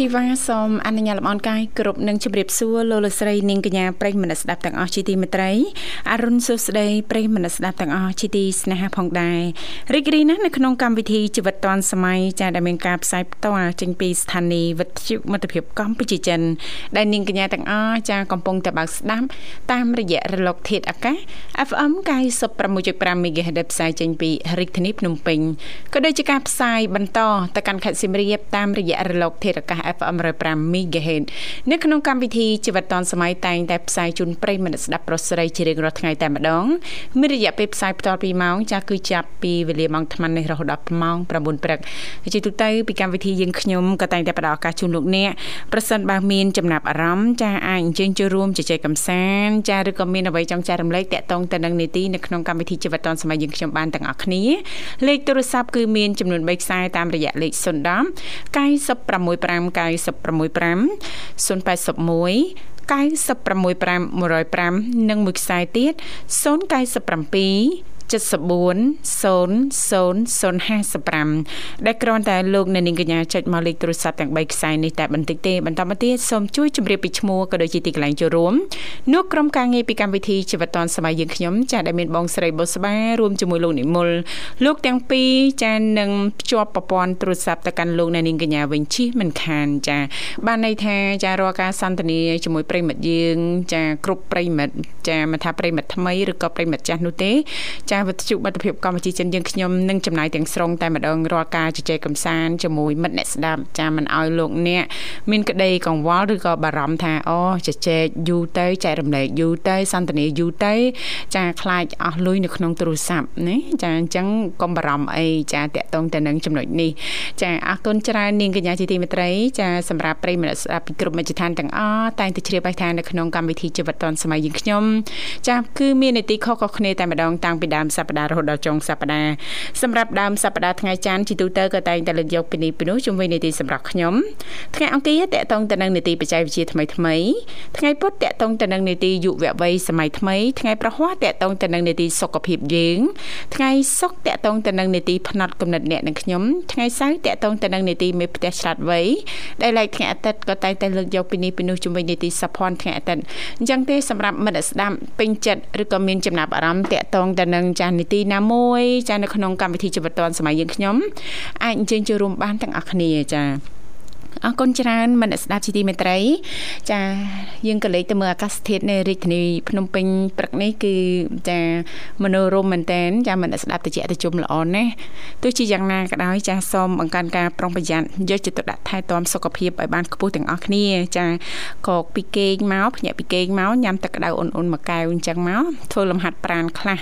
ធីវ៉ាសូមអនុញ្ញាតលំអរកាយគ្រប់នឹងជម្រាបសួរលោកលោកស្រីនាងកញ្ញាប្រិយមិត្តស្ដាប់ទាំងអស់ជាទីមេត្រីអរុនសុស្ដីប្រិយមិត្តស្ដាប់ទាំងអស់ជាទីស្នេហាផងដែររីករាយណាស់នៅក្នុងកម្មវិធីជីវិតឌွန်សម័យចាដែលមានការផ្សាយផ្ទាល់ចេញពីស្ថានីយ៍វិទ្យុមិត្តភាពកម្ពុជាចិនដែលនាងកញ្ញាទាំងអស់ចាកំពុងតែបើកស្ដាប់តាមរយៈរលកធាតុអាកាស FM 96.5 MHz ដែលផ្សាយចេញពីរាជធានីភ្នំពេញក៏ដូចជាការផ្សាយបន្តទៅកាន់ខេត្តសៀមរាបតាមរយៈរលកធាតុអាកាស FM 105 MHz នៅក្នុងកម្មវិធីជីវិតឌွန်សម័យតែងតែផ្សាយជូនប្រិយមិត្តស្ដាប់ប្រុសស្រីជារៀងរាល់ថ្ងៃតែម្ដងមានរយៈពេលផ្សាយបន្ត2ម៉ោងចាស់គឺចាប់ពីវេលាម៉ោង8:00នេះរហូតដល់ម៉ោង9ព្រឹកជាទូទៅពីកម្មវិធីយើងខ្ញុំក៏តែងតែផ្ដល់ឱកាសជូនលោកអ្នកប្រសិនបើមានចំណាប់អារម្មណ៍ចាអាចអញ្ជើញចូលរួមជជែកកម្សាន្តចាឬក៏មានអ្វីចង់ចែករំលែកតាក់ទងទៅនឹងនីតិនៅក្នុងកម្មវិធីជីវិតឌွန်សម័យយើងខ្ញុំបានទាំងអស់គ្នាលេខទូរស័ព្ទគឺមានចំនួន3ខ្សែតាមរយៈលេខ010 965 965 081 965 105និងមួយខ្សែទៀត097 74 00055ដែលគ្រាន់តែលោកអ្នកនាងកញ្ញាចុចមកលេខទូរស័ព្ទទាំង3ខ្សែនេះតែបន្តិចទេបន្តមកទៀតសូមជួយជម្រាបពីឈ្មោះក៏ដូចជាទីកន្លែងចូលរួមនោះក្រុមការងារពីកម្មវិធីជីវិតឌွန်សម័យយើងខ្ញុំចាដែលមានបងស្រីបុស្បារួមជាមួយលោកនិមលលោកទាំងពីរចានឹងភ្ជាប់ប្រព័ន្ធទូរស័ព្ទទៅកាន់លោកអ្នកនាងកញ្ញាវិញជិះមិនខានចាបានន័យថាចារាល់ការសន្ទនាជាមួយប្រិមិត្តយើង ចាគ្រប់ប្រិមិត្តចាមិនថាប្រិមិត្តថ្មីឬក៏ប្រិមិត្តចាស់នោះទេចាវិទ្យុមិត្តភាពកម្ពុជាចិនយើងខ្ញុំនឹងចំណាយទាំងស្រុងតែម្ដងរាល់ការជជែកកម្សាន្តជាមួយមិត្តអ្នកស្ដាប់ចាមិនឲ្យលោកអ្នកមានក្តីកង្វល់ឬក៏បារម្ភថាអូជជែកយូរទៅចែករំលែកយូរទៅសន្ទនាយូរទៅចាខ្លាចអស់លុយនៅក្នុងទូរស័ព្ទណាចាអញ្ចឹងកុំបារម្ភអីចាតកតងទៅនឹងចំណុចនេះចាអរគុណច្រើននាងកញ្ញាជាទីមេត្រីចាសម្រាប់ប្រិយមិត្តស្ដាប់ពីគ្រប់មជ្ឈដ្ឋានទាំងអស់តែងតែជ្រាបឲ្យថានៅក្នុងកម្មវិធីជីវិតឌွန်សម័យយើងខ្ញុំចាគឺមាននីតិខុសៗគ្នាតែម្ដងតាំងពីដើមសប្ដាហ៍រហូតដល់ចុងសប្ដាហ៍សម្រាប់ដើមសប្ដាហ៍ថ្ងៃច័ន្ទជាទូទៅក៏តែងតែលើកយកពីនេះពីនោះជុំវិញនីតិសម្រាប់ខ្ញុំថ្ងៃអង្គារតកតងទៅនឹងនីតិបច្ចេកវិទ្យាថ្មីថ្មីថ្ងៃពុធតកតងទៅនឹងនីតិយុវវ័យសម័យថ្មីថ្ងៃប្រហ័សតកតងទៅនឹងនីតិសុខភាពយើងថ្ងៃសុក្រតកតងទៅនឹងនីតិផ្នែកកំណត់អ្នកនិងខ្ញុំថ្ងៃសៅរ៍តកតងទៅនឹងនីតិមេផ្ទះឆ្លាតវៃដែលឡែកថ្ងៃអាទិត្យក៏តែងតែលើកយកពីនេះពីនោះជុំវិញនីតិសភ័នថ្ងៃអាទិត្យអញ្ចឹងទេសម្រាប់មិត្តស្ដាប់ពេញចិត្តឬក៏មានចំណាប់អារម្មណ៍តកតងទៅនឹងចាស់នីតិណាមួយចានៅក្នុងកម្មវិធីជីវិតឌွန်សម័យយើងខ្ញុំអាចអញ្ជើញចូលរួមបានទាំងអស់គ្នាចា អរគុណច្រើនមនស្ដាប់ជីទីមេត្រី ចាយើងក៏លេខទៅមើលអាកាសធាតុនៅរាជធានីភ្នំពេញព្រឹកនេះគឺចាមនោរមមែនតែនចាមនស្ដាប់តិចតិជុំល្អណាស់ទោះជាយ៉ាងណាក៏ដោយចាសូមបង្កើនការប្រុងប្រយ័ត្នយកចិត្តទុកដាក់ថែទាំសុខភាពឲ្យបានខ្ពស់ទាំងអស់គ្នា ចាកកពីគេងមកភ្ញាក់ពីគេងមកញ៉ាំទឹកក្តៅអ៊ុនអ៊ុនមួយកែវអញ្ចឹងមកធ្វើលំហាត់ប្រាណខ្លះ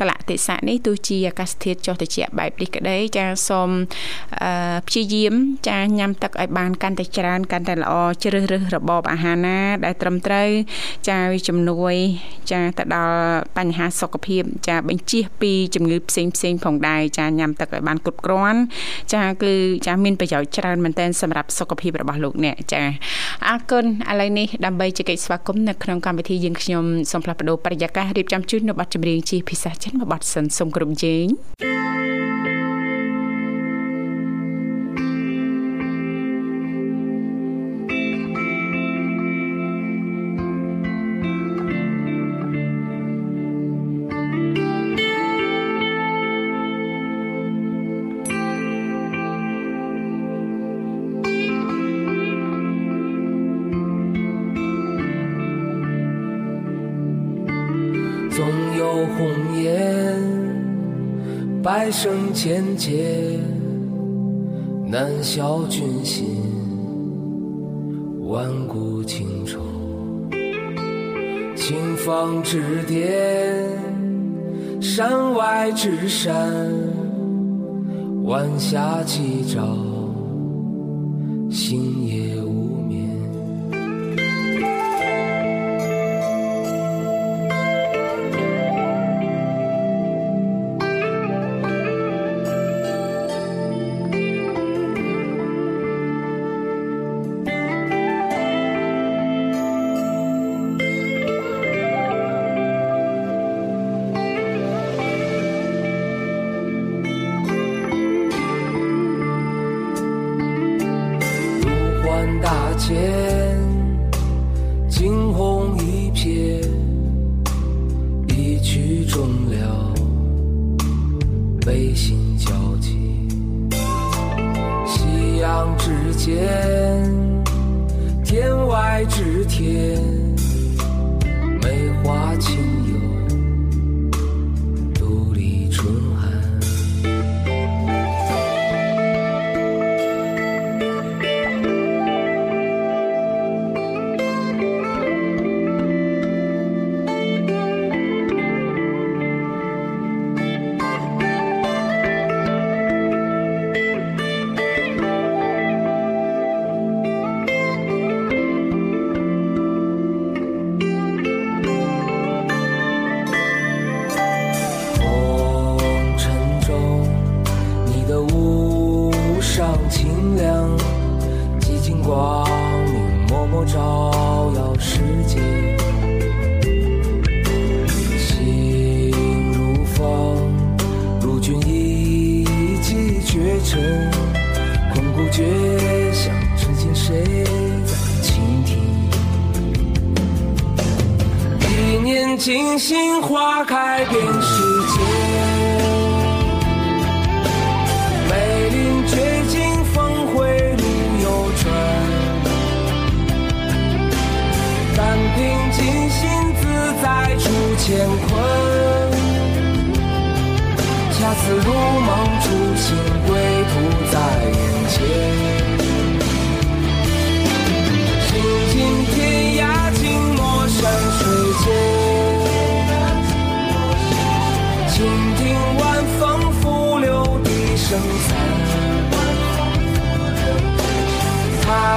កលៈទេសៈនេះទោះជាអាកាសធាតុចុះតិចបែបនេះក្តីចាសូមព្យាយាមចាញ៉ាំទឹកឲ្យបានកាន់តែច្រើនកាន់តែល្អជ្រើសរើសរបបអាហារណា ដែលត្រឹមត្រូវចាវាជំនួយ ចាទៅដល់បញ្ហាសុខភាព ចាបញ្ជៀសពីជំងឺផ្សេងផ្សេងផងដែរចាញ៉ាំទឹកឲ្យបានគ្រប់គ្រាន់ចាគឺចាមានប្រយោជន៍ច្រើនមែនទែនសម្រាប់សុខភាពរបស់លោកអ្នកចាអរគុណឥឡូវនេះដើម្បីជែកស្វាគមន៍នៅក្នុងកម្មវិធីយើងខ្ញុំសូមផ្លាស់ប្ដូរបរិយាកាសរៀបចំជូននៅប័ណ្ណចម្រៀងជាភាសាចិនមួយប័ណ្ណសិនសូមគ្រប់ជេង 生千劫，难消君心。万古情仇，青芳之巅，山外之山，晚霞起照，星夜无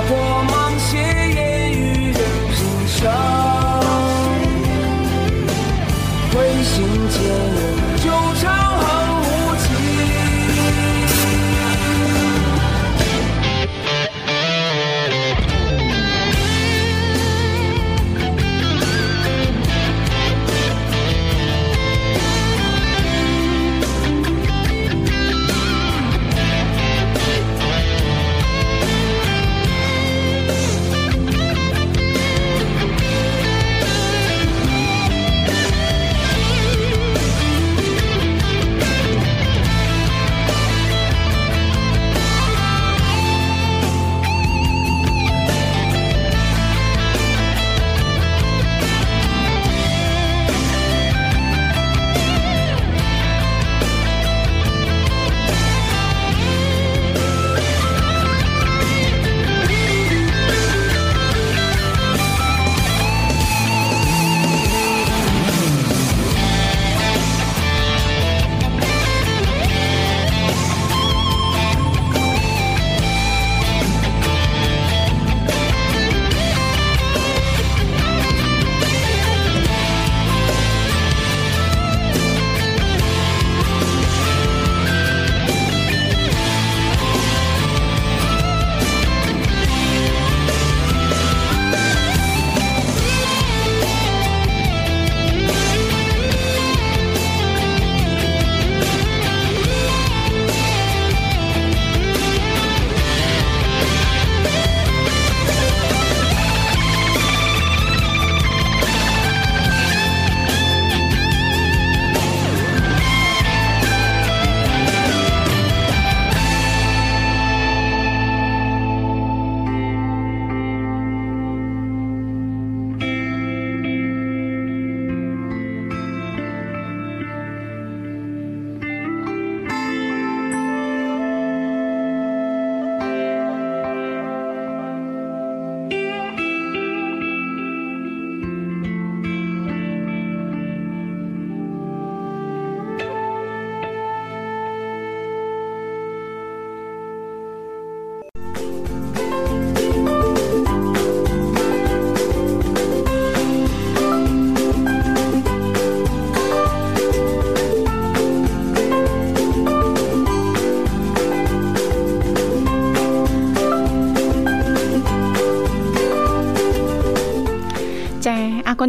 我忙写烟雨任平生。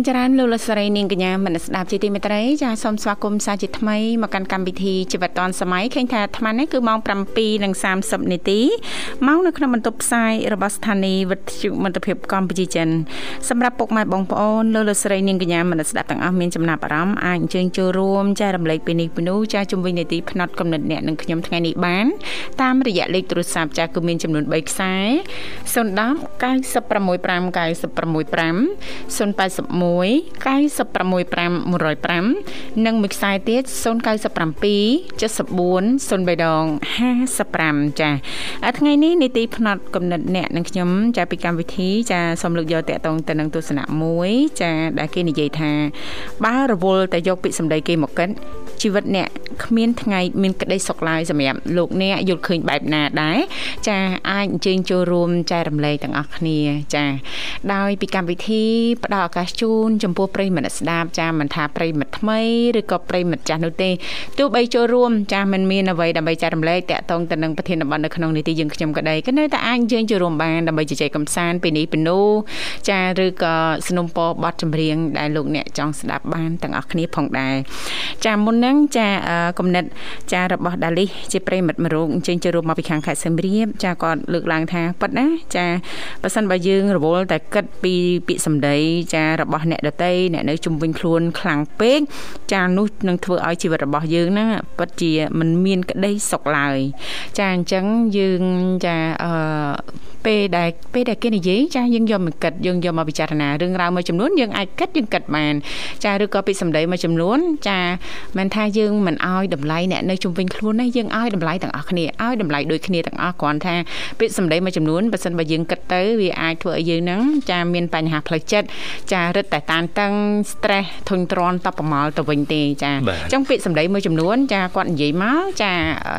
ច្រើនលោកលស្រីនាងកញ្ញាមនស្ដាប់ជាទីមេត្រីចាសូមស្វាគមន៍សាជាថ្មីមកកាន់កម្មវិធីជីវិតឌွန်សម័យឃើញថាអាត្មានេះគឺម៉ោង7:30នាទីមកនៅក្នុងបន្ទប់ផ្សាយរបស់ស្ថានីយ៍វិទ្យុមិត្តភាពកម្ពុជាចិនសម្រាប់ពុកម៉ែបងប្អូនលោកលស្រីនាងកញ្ញាមនស្ដាប់ទាំងអស់មានចំណាប់អារម្មណ៍អាចអញ្ជើញចូលរួមចែករំលែកពីនេះពីនោះចាជំវិញនីតិផ្នែកកំណត់អ្នកនឹងខ្ញុំថ្ងៃនេះបានតាមរយៈលេខទូរស័ព្ទចាគឺមានចំនួន3ខ្សែ010 965 965 081 965 105និងមួយខ្សែទៀត097 74 03ដង55ចា៎ថ្ងៃនេះនីតិផ្នែកកំណត់អ្នកនឹងខ្ញុំចាពីកម្មវិធីចាសូមលើកយកតកតងទៅនឹងទស្សនៈមួយចាដែលគេនិយាយថាបើរវល់តែយកពាក្យសម្ដីគេមកកិនជីវិតអ្នកគ្មានថ្ងៃមានក្តីសុខឡើយសម្រាប់លោកអ្នកយល់ឃើញបែបណាដែរចាអាចអញ្ជើញចូលរួមចែករំលែកទាំងអស់គ្នាចាដោយពីកម្មវិធីផ្ដល់ឱកាសជូនចំពោះប្រិយមិត្តស្ដាប់ចាមិនថាប្រិយមិត្តថ្មីឬក៏ប្រិយមិត្តចាស់នោះទេទោះបីចូលរួមចាមិនមានអ្វីដើម្បីចែករំលែកតាក់ទងទៅនឹងប្រធានបទនៅក្នុងនីតិយើងខ្ញុំក៏ដីក៏នៅតែអាចអញ្ជើញចូលរួមបានដើម្បីជជែកកម្សាន្តពីនេះពីនោះចាឬក៏สนុំពរបទចម្រៀងដែលលោកអ្នកចង់ស្ដាប់បានទាំងអស់គ្នាផងដែរចាមុនហ្នឹងចាគំនិតចារបស់ដាលីជាប្រិមិត្តមករោគអញ្ជើញចូលរួមមកពីខាងខេត្តសៀមរាបចាគាត់លើកឡើងថាប៉ិតណាចាបើសិនបើយើងរវល់តែគិតពីពាក្យសម្ដីចារបស់អ្នកដតីអ្នកនៅជុំវិញខ្លួនខ្លាំងពេកចានោះនឹងធ្វើឲ្យជីវិតរបស់យើងហ្នឹងពិតជាមិនមានក្តីសុខឡើយចាអញ្ចឹងយើងចាអឺពេលដែលពេលដែលគេនិយាយចាយើងយកមកគិតយើងយកមកពិចារណារឿងរ៉ាវមួយចំនួនយើងអាចគិតយើងគិតបានចាឬក៏ពាក្យសម្ដីមួយចំនួនចាមិនថាយើងមិនអោយតម្លៃអ្នកនៅជុំវិញខ្លួនណាយើងអោយតម្លៃទាំងអស់គ្នាអោយតម្លៃដូចគ្នាទាំងអស់គ្រាន់ថាពាក្យសម្ដីមួយចំនួនបើសិនបើយើងគិតទៅវាអាចធ្វើឲ្យយើងហ្នឹងចាមានបញ្ហាផ្លូវចិត្តចារឹតតែតានតឹង stress ធុញទ្រាន់តបប្រមល់ទៅវិញទេចាអញ្ចឹងពាក្យសម្ដីមួយចំនួនចាគាត់និយាយមកចា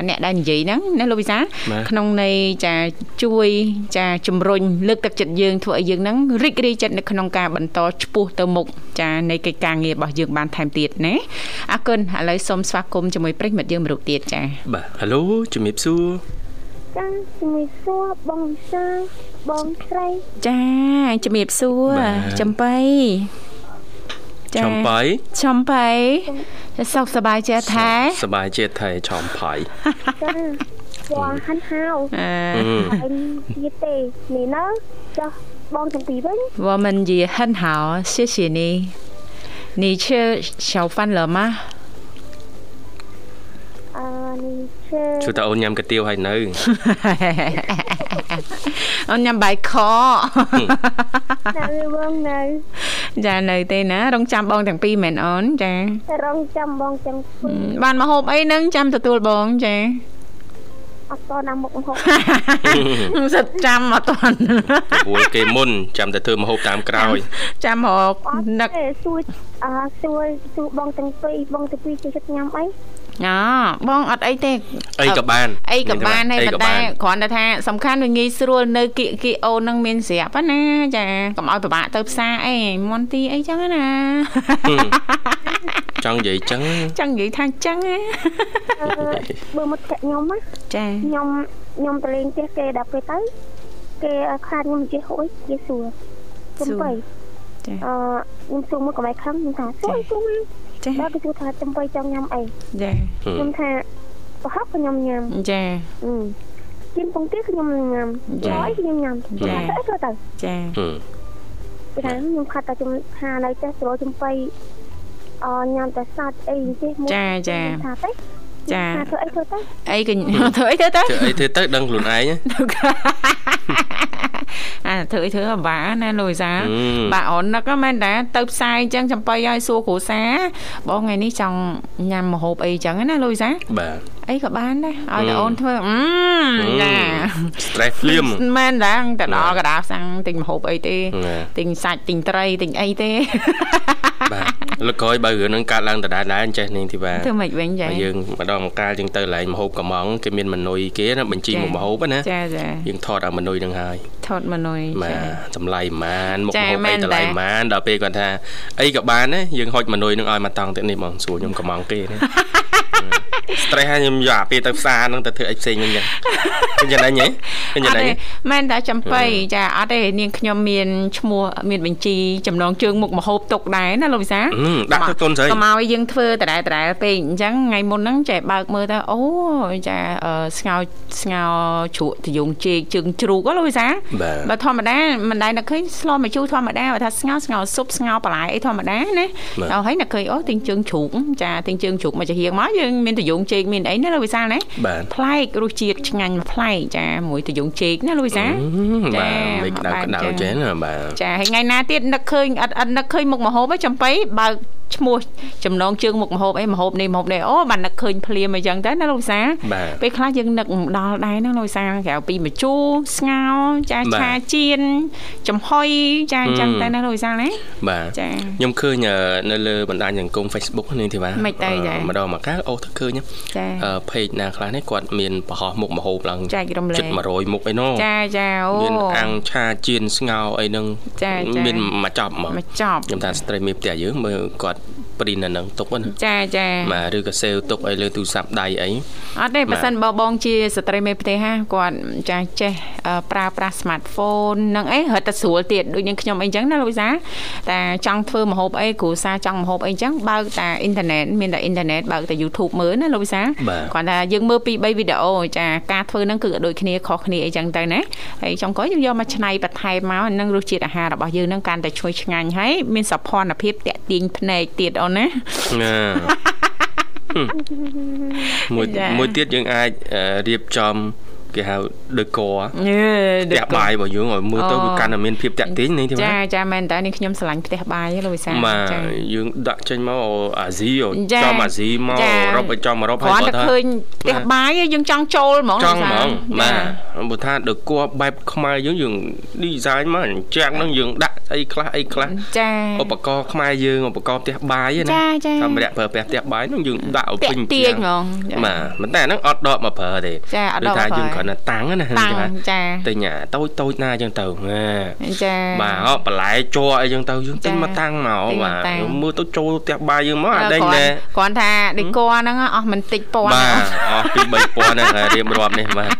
អ្នកដែលនិយាយហ្នឹងណាលោកវិសាក្នុងន័យចាជួយចាជំរុញលើកទឹកចិត្តយើងធ្វើឲ្យយើងហ្នឹងរីករាយចិត្តនៅក្នុងការបន្តឆ្ពោះទៅមុខចានៃកិច្ចការងាររបស់យើងបានថែមទៀតណាអរគុណឥឡូវសូមស្វាគមន៍ជាមួយប្រិយមិត្តយើងមរុកទៀតចាបាទហៅឡូជំរាបសួរ ចាជំរាបសួរបងសាបងស្រីចាជំរាបសួរចំបៃចំបៃចំបៃសុខសប្បាយជាថែសប្បាយជាថែចំបៃចាវ៉ាហាន់ហៅអឺអញនិយាយទេនេះណាចាបងទាំងពីរវិញ我们也很好谢谢你你吃小饭了吗អឺនេះ ជួយតើអូនញ៉ាំកាទៀវហើយនៅអូនញ៉ាំបាយខនៅបងនៅចានៅទេណារងចាំបងទាំងពីរមែនអូនចារងចាំបងទាំងពីរបានមកហូបអីនឹងចាំទទួលបងចាអត់តណាមុខហូបសិតចាំអត់តព្រោះគេមុនចាំតែធ្វើមហូបតាមក្រោយ ចាំមកនឹកសួរអាសួរសួរបងទាំងពីរបងទាំងពីរជួយចិត្តញ៉ាំអី អូបងអត់អីទេអីក៏បានអីក៏បានហើយប៉ុន្តែគ្រាន់តែថាសំខាន់វាងាយស្រួលនៅគីគីអូននឹងមានស្រាប់ណាចាកុំឲ្យពិបាកទៅផ្សារអីមន់ទីអីចឹងណាចង់និយាយចឹងចង់និយាយថាចឹងណាបើមកតែខ្ញុំណាចាខ្ញុំខ្ញុំទៅលេងផ្ទះគេដល់ពេលទៅគេខ្លាចខ្ញុំចេះហួយគេសួរខ្ញុំទៅចាអឺខ្ញុំសួរមកកុំឲ្យខឹងខ្ញុំថាសួរសួរមក ចាដល់គេសួរថាចំបីចង់ញ៉ាំអីចាខ្ញុំថាប្រហុកខ្ញុំញ៉ាំចាអឺជិនពងទាខ្ញុំញ៉ាំចាអីខ្ញុំញ៉ាំចាទៅទៅទៅចាពីថាខ្ញុំខាត់តែខ្ញុំថានៅផ្ទះស្រួលចំបីអញ៉ាំតែសាច់អីទេចាចាថាទៅ ចាធ្វើអីធ្វើទៅអីក៏ធ្វើអីធ្វើទៅធ្វើអីធ្វើទៅដឹងខ្លួនឯងអាធ្វើអីធ្វើអាបាណាលូយសាបាទអូននឹកមែនតាទៅផ្សារអញ្ចឹងចំបៃឲ្យសួរគ្រូសាបងថ្ងៃនេះចង់ញ៉ាំម្ហូបអីអញ្ចឹងណាលូយសាបាទ អីក៏បានដែរឲ្យតែអូនធ្វើអឺណា stress ភ្លាមមែនដែរតែដល់កដាសាំងទិញម្ហូបអីទេទិញសាច់ទិញត្រីទិញអីទេបាទលើក្រោយបើរឿងនឹងកើតឡើងដដែលដែរចេះនាងធីវ៉ាធ្វើម៉េចវិញចាយើងម្ដងម្កាលយើងទៅកន្លែងម្ហូបកំងគេមានម៉នុយគេណាបញ្ជីមុខម្ហូបណាចាចាយើងថតអាម៉នុយនឹងហើយថតម៉នុយចាតម្លៃប៉ុន្មានមុខម្ហូបអីតម្លៃប៉ុន្មានដល់ពេលគាត់ថាអីក៏បានណាយើងហុចម៉នុយនឹងឲ្យមកតង់ទៀតនេះហ្មងសួរខ្ញុំកំងគេណា stress ហើយខ្ញុំយកអាពេលទៅផ្សារហ្នឹងទៅធ្វើអីផ្សេងវិញចឹងឃើញយ៉ាងណាញ៉េឃើញយ៉ាងណាមែនតែចំបៃចាអត់ទេនាងខ្ញុំមានឈ្មោះមានបញ្ជីចំណងជើងមុខមហូបទុកដែរណាលោកវិសាដាក់ទៅទុនស្រីកុំឲ្យយើងធ្វើដដែលដដែលពេកអញ្ចឹងថ្ងៃមុនហ្នឹងចេះបើកមើលទៅអូចាស្ងោស្ងោជ្រក់តយងជែកជើងជ្រូកលោកវិសាបើធម្មតាមិនដែលនឹកឃើញស្លម្ជូរធម្មតាបើថាស្ងោស្ងោស៊ុបស្ងោបន្លែអីធម្មតាណាដល់ហើយនឹកឃើញអូទិញជើងជ្រូកចាទិញជើងជ្រូកមកចាហៀងមកយើងមានតយងជែកមានអីណាលោកវិសាណាប្លែករសជាតិឆ្ងាញ់ប្លែកចាមួយតយងជែកណាលោកវិសាចាមិនក្តៅក្តៅចេះណាបាទចាហើយថ្ងៃណាទៀតនឹកឃើញអត់អត់នឹកឃើញមុខមហូបឯងចំបៃបើក ឈ្មោះចំណងជើងមុខមហូបអីមហូបនេះមហូបនេះអូបាននឹកឃើញភ្លាមអីចឹងទៅណាលោកសាពេលខ្លះយើងនឹកដល់ដែរហ្នឹងលោកសាក្រៅពីម្ជូរស្ងោចាឆាជៀនចំហុយចាអញ្ចឹងទៅណាលោកសាណាបាទចាខ្ញុំឃើញនៅលើបណ្ដាញសង្គម Facebook នេះទេបាទមិនទៅចាម្ដងមកកាអូទៅឃើញចាเพจណាខ្លះនេះគាត់មានប្រហោះមុខមហូបឡើងចែករំលែកជិត100មុខអីណូចាចាអូមានអាំងឆាជៀនស្ងោអីហ្នឹងមានមួយចប់មកមួយចប់ខ្ញុំថាស្ត្រីមេផ្ទះយើងមើលគាត់ ព្រីននៅនឹងទុកណាចាចាបាទឬក៏សេវទុកឲ្យលើទូរស័ព្ទដៃអីអត់ទេបើសិនបើបងជាស្ត្រីមេផ្ទះហាគាត់ចាចេះប្រើប្រាស់ smartphone នឹងអីរត់តែស្រួលទៀតដូចនឹងខ្ញុំអីចឹងណាលោកវិសាតែចង់ធ្វើម្ហូបអីគ្រូសាចង់ម្ហូបអីចឹងបើកតែអ៊ីនធឺណិតមានតែអ៊ីនធឺណិតបើកតែ YouTube មើលណាលោកវិសាគាត់ថាយើងមើលពី3វីដេអូចាការធ្វើហ្នឹងគឺដូចគ្នាខុសគ្នាអីចឹងទៅណាហើយចុងក្រោយយើងយកមកច្នៃបន្ថែមមកនឹងរសជាតិអាហាររបស់យើងហ្នឹងកាន់តែឈ្ងុយឆ្ងាញ់ហើយមានសោភ័ណភាពតាក់ទាញភ្នែកទៀតអូនណាមួយមួយទៀតយើងអាចរៀបចំ គេហៅដឺកផ្ទះបាយរបស់យើងឲ្យមើលទៅវាកាន់តែមានភាពតាក់ទាញនេះទេចាចាមែនតើនេះខ្ញុំស្រឡាញ់ផ្ទះបាយលោកវិសាចាយើងដាក់ចេញមកអាស៊ីចំអាស៊ីមកអឺរ៉ុបឲ្យចំអឺរ៉ុបហើយគាត់ថាឃើញផ្ទះបាយយើងចង់ចូលហ្មងចង់ហ្មងបាទបើថាដឺកបែបខ្មែរយើងយើង design មកអញ្ចឹងនឹងយើងដាក់អីខ្លះអីខ្លះចាឧបករណ៍ខ្មែរយើងឧបករណ៍ផ្ទះបាយណាចាចាសម្រាប់ប្រើប្រាស់ផ្ទះបាយនឹងយើងដាក់ឲ្យពេញទាញហ្មងបាទប៉ុន្តែហ្នឹងអត់ដកមកប្រើទេចាអត់ដកថាយើងគ្រាន់តែតាំងណាតាំងចាទិញតូចតូចណាអញ្ចឹងទៅណាចាបាទអត់បន្លែជ័រអីអញ្ចឹងទៅយើងទិញមកតាំងមកបាទមើលទៅចូលផ្ទះបាយយើងមកអត់ដេញទេគ្រាន់ថាដេកហ្នឹងអស់មិនតិចពាន់បាទអស់ពី3000ហ្នឹងរៀបរាប់នេះបាទ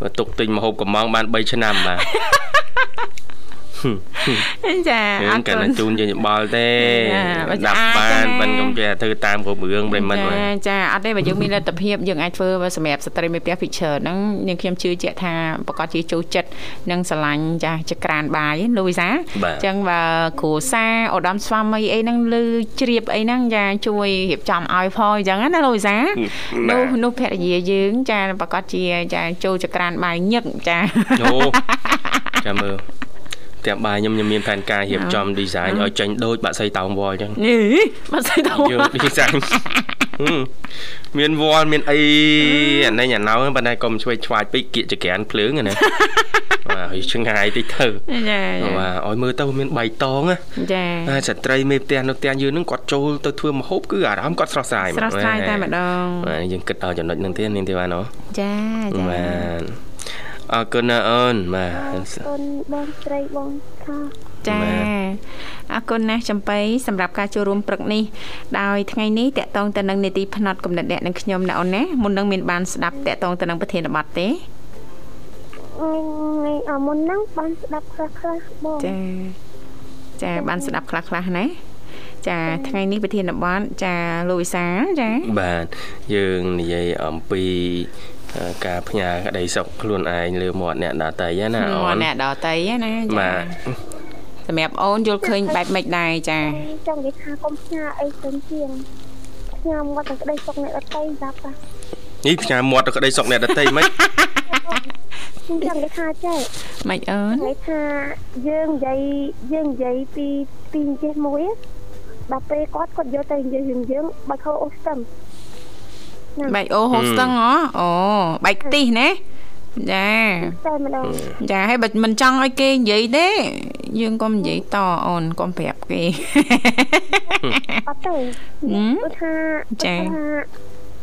បើទុកទិញមកហូបកំងបាន3ឆ្នាំបាទ ចាអត់កាន់តែជូនជាបល់ទេដាក់បានមិនខ្ញុំចេះធ្វើតាមគ្រប់រឿងប្រិមិត្តចាចាអត់ទេបើយើងមានលទ្ធភាពយើងអាចធ្វើសម្រាប់ស្ត្រីមេផ្ទះ picture ហ្នឹងនាងខ្ញុំជឿជាក់ថាប្រកាសជាចូលចិត្តនិងស្រឡាញ់ចាចក្រានបាយលូវីសាអញ្ចឹងបើគ្រូសាឧត្តមស្វាមីអីហ្នឹងលឺជ្រាបអីហ្នឹងចាជួយរៀបចំឲ្យផងអញ្ចឹងណាលូវីសានោះនោះភរិយាយើង ចាប្រកាសជាចាចូលចក្រានបាយញឹកចាអូចាំមើល ផ្ទះបាយខ្ញុំខ្ញុំមានផែនការរៀបចំ design ឲ្យចេញដូចបាក់សីតោងវល់អញ្ចឹងបាក់សីតោងយើង design មានវល់មានអីអានេះអាណៅប៉ុន្តែកុំឆ្វេងឆ្វាយពេកគៀកចក្រានភ្លើងណាបាទហើយឆ្ងាយតិចទៅចាបាទឲ្យមើលទៅមានបៃតងណាចាហើយស្ត្រីមេផ្ទះនៅផ្ទះយើងនឹងគាត់ចូលទៅធ្វើម្ហូបគឺអារម្មណ៍គាត់ស្រស់ស្រាយស្រស់ស្រាយតែម្ដងបាទយើងគិតដល់ចំណុចហ្នឹងទៀតនាងទេបាទណូចាចាបាទ អរគុណណាអូនបាទអរគុណបងស្រីបងថាចាអរគុណណាស់ចំបៃសម្រាប់ការចូលរួមព្រឹកនេះដោយថ្ងៃនេះតកតងទៅនឹងនីតិផ្នែកកំណត់អ្នកនឹងខ្ញុំណាអូនណាមុននឹងមានបានស្ដាប់តកតងទៅនឹងប្រធានបទទេថ្ងៃអមុនហ្នឹងបានស្ដាប់ខ្លះខ្លះបងចាចាបានស្ដាប់ខ្លះខ្លះណាចាថ្ងៃនេះប្រធានបទចាលោកវិសាចាបាទយើងនិយាយអំពី ការផ្ញើក្តីសុខខ្លួនឯងលើមាត់អ្នកដតីណាអូនអ្នកដតីណាចាសម្រាប់អូនយល់ឃើញបែបម៉េចដែរចាចង់និយាយថាកុំផ្ញើអីទៅជាងខ្ញុំមកតែក្តីសុខអ្នកដតីចាប់តានេះផ្ញើមាត់ទៅក្តីសុខអ្នកដតីមិនខ្ញុំចង់និយាយថាចេះមិនអូននិយាយថាយើងនិយាយយើងនិយាយពីពីចេះមួយដល់ពេលគាត់គាត់យកទៅនិយាយយើងយើងបើខោអូស្ទឹម បែកអូហូស្ទឹងហ៎អូបែកខ្ទិះណាចាតែម្ដងចាហើយបើមិនចង់ឲ្យគេនិយាយទេយើងកុំនិយាយតអូនកុំប្រាប់គេអត់ទេគឺថាចា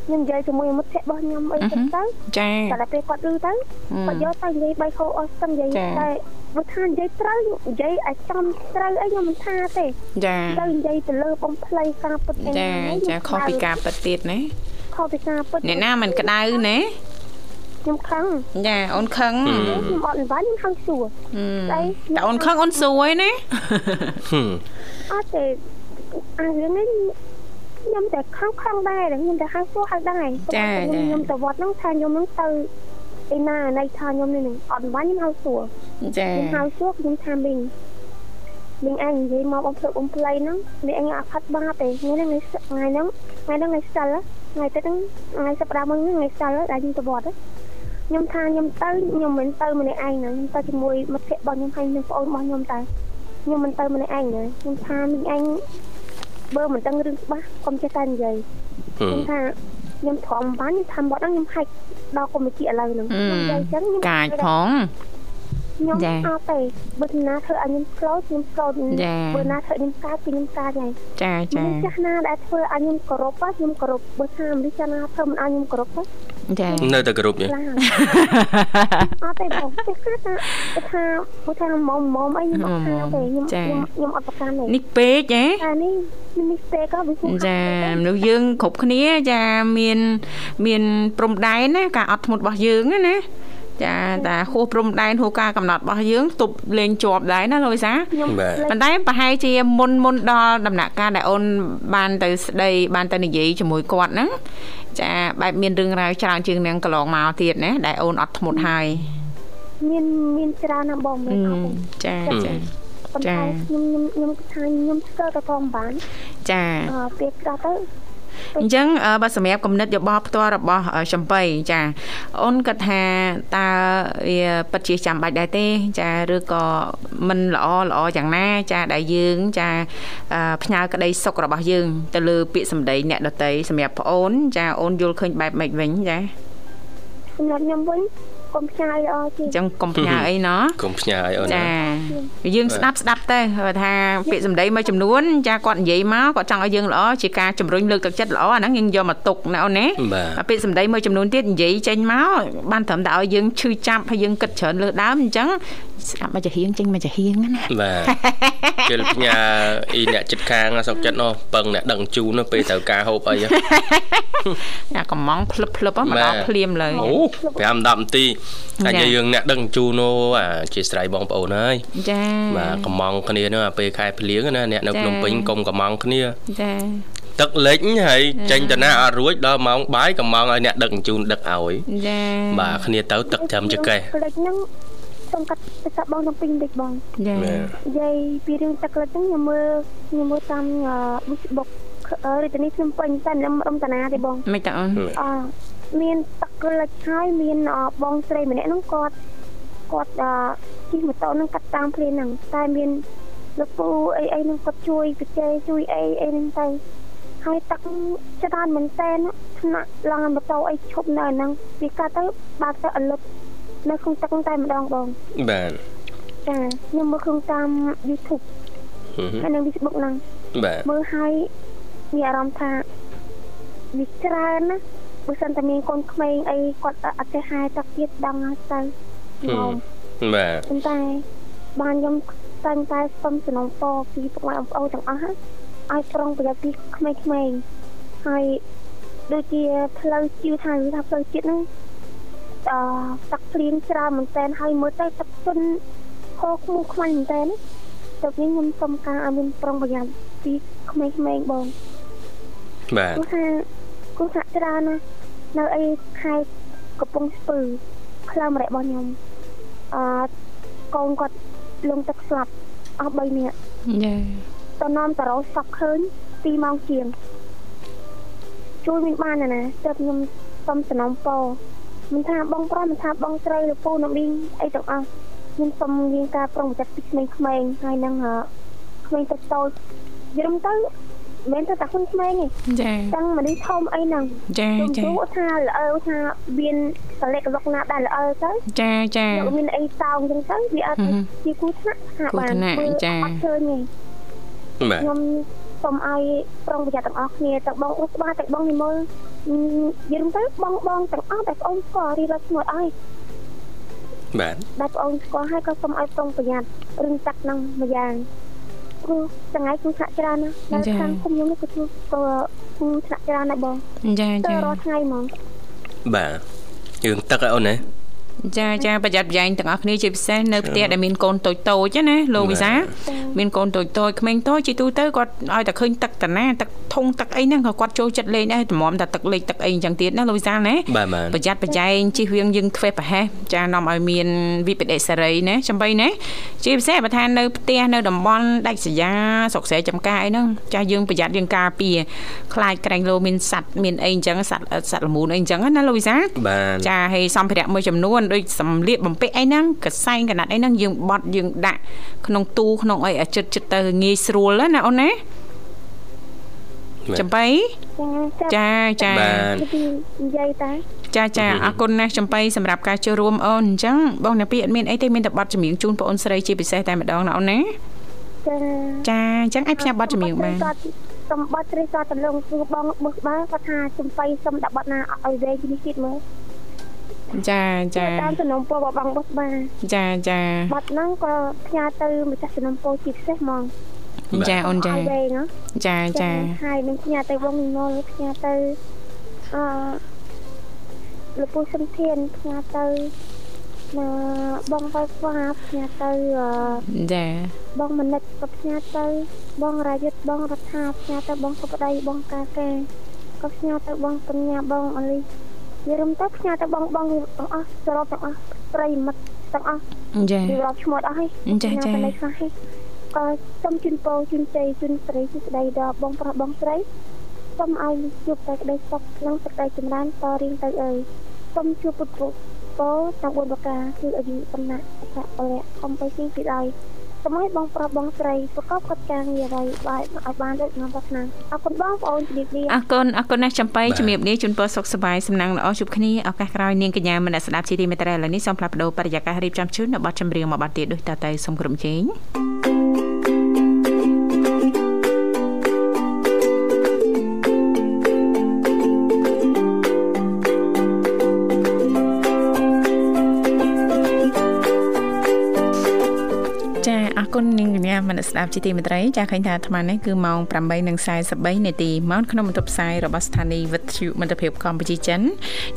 ខ្ញុំនិយាយជាមួយមិត្តភក្តិរបស់ខ្ញុំអីទៅទៅចាតែពេលគាត់ឮទៅគាត់យកទៅនិយាយបីខោអស់ស្ទឹងនិយាយតែបើថានិយាយត្រូវនិយាយឲ្យចំត្រូវអីខ្ញុំមិនថាទេចាទៅនិយាយទៅលើបំភ្លៃការពិតចាចាខុសពីការពិតទៀតណា ខុសពីការពិតអ្នកណាមិនក្តៅណាខ្ញុំខឹងចាអូនខឹងខ្ញុំអត់អីវ៉ាន់ខ្ញុំខឹងសួរហឹមស្អីតែអូនខឹងអូនសួរឯណាហឹមអត់ទេអារឿងនេះខ្ញុំតែខឹងខឹងដែរខ្ញុំតែខឹងសួរហើយដែរខ្ញុំទៅវត្តហ្នឹងថាខ្ញុំហ្នឹងទៅឯណាណៃថាខ្ញុំនេះអត់អីវ៉ាន់ខ្ញុំហៅសួរចាខ្ញុំហៅសួរខ្ញុំថាមីងមីងអញនិយាយមកអំភ្លើអំភ្លៃហ្នឹងមីងអញអត់ផាត់បាទេថ្ងៃហ្នឹងថ្ងៃហ្នឹងថ្ងៃហ្នឹងថ្ងៃសិល ថ្ងៃទៅហ្នឹងថ្ងៃសប្តាហ៍មុនហ្នឹងថ្ងៃសិលដែលខ្ញុំទៅវត្តខ្ញុំថាខ្ញុំទៅខ្ញុំមិនទៅម្នាក់ឯងណាខ្ញុំទៅជាមួយមិត្តភក្តិរបស់ខ្ញុំហើយនឹងប្អូនរបស់ខ្ញុំតែខ្ញុំមិនទៅម្នាក់ឯងណាខ្ញុំថាមីងអញបើមិនដឹងរឿងច្បាស់កុំចេះតែនិយាយហឹមខ្ញុំថាខ្ញុំធំបានខ្ញុំថាវត្តហ្នឹងខ្ញុំហាច់ដល់កុំវិជាឥឡូវហ្នឹងខ្ញុំនិយាយអញ្ចឹងខ្ញុំកាចផង ខ្ញុំចាអត់ទេបើណាធ្វើឲ្យខ្ញុំឆ្លោតខ្ញុំឆ្លោតចាបើណាធ្វើខ្ញុំកាចគឺខ្ញុំកាចហើយចាចាមនុស្សចាស់ណាដែលធ្វើឲ្យខ្ញុំគោរពហ៎ខ្ញុំគោរពបើថាមនុស្សចាស់ណាធ្វើមិនឲ្យខ្ញុំគោរពហ៎ចានៅតែគ្រប់នេះខ្លាំងអត់ទេបងចេះគឺថាគឺថាបើថាមុំមុំអីខ្ញុំអត់ថាទេខ្ញុំខ្ញុំខ្ញុំអត់ប្រកាន់ទេនេះពេកហ៎តែនេះនេះពេកក៏វាគួរចាមនុស្សយើងគ្រប់គ្នាចាមាន មានព្រំដែនណាការអត់ធ្មត់របស់យើងណាណា ចាតែហួសព្រំដែនហួសការកំណត់របស់យើងទប់លេងជាប់ដែរណាលោកវិសាខ្ញុំបាទប៉ុន្តែប្រហែលជាមុនមុនដល់ដំណាក់កាលដែលអូនបានទៅស្ដីបានទៅនិយាយជាមួយគាត់ហ្នឹងចាបែបមានរឿងរ៉ាវច្រើនជាងនឹងកន្លងមកទៀតណាដែលអូនអត់ធ្មត់ហើយមានមានច្រើនណាស់បងមែអឺនអត់ទេចាចាប៉ុន្តែខ្ញុំខ្ញុំខ្ញុំថាខ្ញុំស្គាល់តែផងបានចាអឺពេលក្រោយទៅ អញ្ចឹងអឺបើសម្រាប់គំនិតយោបល់ផ្ទាល់របស់អឺចំបៃចាអូនគិតថាតើវាពិតជាចាំបាច់ដែរទេ ចាឬក៏មិនល្អល្អយ៉ាងណា ចាដែលយើងចាអឺផ្ញើក្តីសុខរបស់យើង ទៅលើពាក្យសម្ដីអ្នកដតីសម្រាប់ប្អូន ចាអូនយល់ឃើញបែបម៉េចវិញចាសម្រាប់ខ្ញុំវិញ កុំផ្សាយល្អជាអញ្ចឹងកុំផ្ញើអីណោះកុំផ្ញើឲ្យអូនចាណាយើងស្ដាប់ស្ដាប់ទៅគាត់ថាពាក្យសម្ដីមួយចំនួនចាគាត់និយាយមកគាត់ចង់ឲ្យយើងល្អជាការជំរុញលើកទឹកចិត្តល្អអាហ្នឹងយើងយកមកទុកណាអូនណាបាទអាពាក្យសម្ដីមួយចំនួនទៀតនិយាយចេញមកបានត្រឹមតែឲ្យយើងឈឺចាប់ហើយយើងគិតច្រើនលើដើមអញ្ចឹងស្ដាប់មកចាហៀងចេញមកចាហៀងណាបាទគេផ្ញើអ៊ីអ្នកចិត្តខាងសុកចិត្តនោះពឹងអ្នកដឹងជូននោះពេលត្រូវការហូបអីហ៎អាកំងភ្លឹបភ្លឹបហ្នឹងមកដល់ភ្លាមលើអូ5 10នាទីអញយើងអ្នកដឹងជូននោះអាជាស្រ័យបងប្អូនហើយចាបាទកំងគ្នានោះអាពេលខែភ្លៀងណាអ្នកនៅចា៎ភ្នំពេញកុំកំងគ្នាចាទឹកលិចហើយចេញទៅណាអត់រួចដល់ម៉ោងបាយកំងឲ្យអ្នកដឹកជញ្ជូនដឹកឲ្យចាបាទគ្នាទៅទឹកចាំចកេះផ្លេចហ្នឹង សូមកាត់ទៅសាប់បងទាំងពីរបន្តិចបងចាបាទនិយាយពីរឿងទឹកលិចហ្នឹងខ្ញុំមើលខ្ញុំមើលតាម Facebook រាជធានីភ្នំពេញតែខ្ញុំរំតាណាទេបងមិនតើអូនអមានទឹកលិចហើយមានអបងស្រីម្នាក់ហ្នឹងគាត់គាត់អជិះម៉ូតូហ្នឹងកាត់តាមភ្លានហ្នឹងតែមានលោកពូអីអីហ្នឹងគាត់ជួយបច្ចេជួយអីអីហ្នឹងទៅហើយទឹកច្រើនមែនតើថ្នាក់ឡើងម៉ូតូអីឈប់នៅហ្នឹងវាកាត់ទៅបើកទៅអលឹក នៅក្នុងទឹកហ្នឹងតែម្ដងបងបាទចាខ្ញុំមើលក្នុងតាម YouTube ហើយនៅ Facebook ហ្នឹងបាទមើលហើយមានអារម្មណ៍ថាវាច្រើនណាបើសិនតែមានកូនក្មេងអីគាត់អត់ចេះហែទឹកទៀតដឹងហើយទៅមកបាទប៉ុន្តែបានខ្ញុំតែងតែសុំសំណងពរពីពុកម៉ែបងប្អូនទាំងអស់ហ្នឹងឲ្យប្រុងប្រយ័ត្នពីក្មេងៗហើយដូចជាផ្លូវជឿថាឬថាផ្លូវជាតិហ្នឹងអឺ ទឹកភ្លៀងច្រើនមែនតើហើយមើលទៅទឹកជន់ហូរខ្មុំខ្មាញ់មែនតើទៅវិញខ្ញុំសុំការឲ្យមានប្រុងប្រយ័ត្នពីក្មេងៗបងបាទគូថាគូថាច្រើនណាស់នៅអីខេត្តកំពង់ស្ពឺខ្លឹមរែរបស់ខ្ញុំអឺកូនគាត់លងទឹកស្លាប់អស់3នាក់ចាតនាំតារោសក់ឃើញ2ម៉ោងជាងជួយមានបានណាណាទៅខ្ញុំសុំសំណងពរ មិនថាបងប្រុសមិនថាបងស្រីលោកពូនំប៊ីងអីទាំងអស់ខ្ញុំសុំមានការប្រុងប្រយ័ត្នពីក្មេងៗហើយនឹងអឺក្មេងតូចតូចយល់ទៅមិនមែនតែតែខ្លួនក្មេងទេចាទាំងមនុស្សធំអីហ្នឹងចាខ្ញុំចាគូថាល្អើថាមានសលេកលុកណាដែរល្អើទៅចាចាយកមានអីសោងអញ្ចឹងទៅវាអត់ជាគូថ្នាក់ថាបានគូថ្នាក់ចាអត់ឃើញទេបាទខ្ញុំ សូមឲ្យប្រុងប្រយ័ត្នទាំងអស់គ្នាទាំងបងឧស្បាទាំងបងនិមលយល់ទៅបងបងទាំងអស់តែបងស្គាល់រីរត់ឈ្មោះអីបាទដែលបងស្គាល់ហើយក៏សូមឲ្យប្រុងប្រយ័ត្នរឿងទឹកហ្នឹងមួយយ៉ាងគ្រូថ្ងៃគ្រូថ្នាក់ច្រើនណាស់នៅខាងខ្ញុំខ្ញុំនេះគឺគ្រូក៏គ្រូថ្នាក់ច្រើនណាស់បងចាទៅចារាល់ថ្ងៃហ្មងបាទរឿងទឹកឲ្យអូនណា ចាចាប្រយ័ត្នប្រយែងទាំងអស់គ្នាជាពិសេសនៅផ្ទះដែលមានកូនតូចតូចណាលោកវិសាមានកូនតូចតូចក្មេងតូចជីទូទៅគាត់ឲ្យតែឃើញទឹកតាណាទឹក ធុងទឹកអីហ្នឹងក៏គាត់ចូលចិត្តលេងដែរតម្រាំតែទឹកលេខទឹកអីអញ្ចឹងទៀតណាលោកវិសាណា បាទបាទ ប្រយ័ត្នប្រយែងជិះវៀងយើងធ្វេសប្រហែសចានាំឲ្យមានវិបដិសារីណាចំបីណាជាពិសេសបើថានៅផ្ទះនៅតំបន់ដាច់ស្រយាលស្រុកស្រែចំការអីហ្នឹងចាស់យើងប្រយ័ត្នយើងការពារខ្លាចក្រែងលោមានសัตว์មានអីអញ្ចឹងសัตว์សัตว์ល្មូនអីអញ្ចឹងណាលោកវិសា បាទ ចាហើយសម្ភារៈមួយចំនួនដូចសម្លៀកបំពាក់អីហ្នឹងកសែងកណាត់អីហ្នឹងយើងបត់យើងដាក់ក្នុងទូក្នុងអីឲ្យចិត្តចិត្តទៅងាយស្រួលណាអូនណា ចំបៃចាចាចាចាបាទពីនិយាយតាចាចាអរគុណណាស់ចំបៃសម្រាប់ការចូលរួមអូនអញ្ចឹងបងណាពីអត់មានអីទេមានតែបတ်ចម្រៀងជូនបងអូនស្រីជាពិសេសតែម្ដងណាអូនណាចាចាអញ្ចឹងអាចផ្សាយបတ်ចម្រៀងបានសុំបាត់ត្រីសតលងគឺបងបឹសបានគាត់ថាចំបៃសុំដាក់បាត់ណាឲ្យវែងនេះទៀតមើលចាចាតាមសំណុំពោបបងបឹសបានចាចាបាត់ហ្នឹងក៏ផ្ញើទៅម្ចាស់សំណុំពោជាពិសេសហ្មង ចាអូនចាឲ្យវែងណាចាចាហើយនឹងផ្ញើទៅបងមីងលផ្ញើទៅអឺលោកពូសំធានផ្ញើទៅណាបងបៃស្វាផ្ញើទៅអឺចាបងមនិតក៏ផ្ញើទៅ បងរាយុទ្ធបងរដ្ឋាផ្ញើទៅបងសុបដីបងកាកាក៏ផ្ញើទៅបងបញ្ញាបងអលីនិយាយរំទៅផ្ញើទៅបងបងទាំងអស់សរុបទាំងអស់ប្រិយមិត្តទាំងអស់ចាពីរាប់ឈ្មោះអស់ហើយចាចាផ្ញើទៅខ្លះហើយ ក៏សូមជូនពរជូនជ័យជូនស្រីជូនស្ដីដល់បងប្រុសបងស្រីសូមឲ្យជួបតែក្តីសុខនិងសេចក្តីចម្រើនតរៀងទៅអើយសូមជួបពុទ្ធពោទាំង4ប្រការគឺអាយុបណ្ណៈអធពលៈអំបីទីពីដោយ សូមឲ្យបងប្រុសបងស្រីប្រកបកិច្ចការងារអ្វីបាយឲ្យបានដូចក្នុងប្រាថ្នាអរគុណបងប្អូនជំរាបលាអរគុណអរគុណណាស់ចំបៃជំរាបលាជូនពរសុខសប្បាយសំណាងល្អជួបគ្នាឱកាសក្រោយនាងកញ្ញាមនស្សស្ដាប់ជាទីមេត្រីឥឡូវនេះសូមផ្លាស់ប្ដូរបរិយាកាសរៀបចំជូននៅប័ណ្ណចម្រៀងមួយប័ណ្ណទៀតដូចតទៅសូមក្រុមជេងចាអ រគុណនាងកញ្ញាមនស្សស្ដាប់ជាទីមេត្រីចាឃើញថាអាត្មានេះគឺម៉ោង8:43នាទីម៉ោងក្នុងបន្ទប់ផ្សាយរបស់ស្ថានីយ៍វិទ្យុមិត្តភាពកម្ពុជាចិន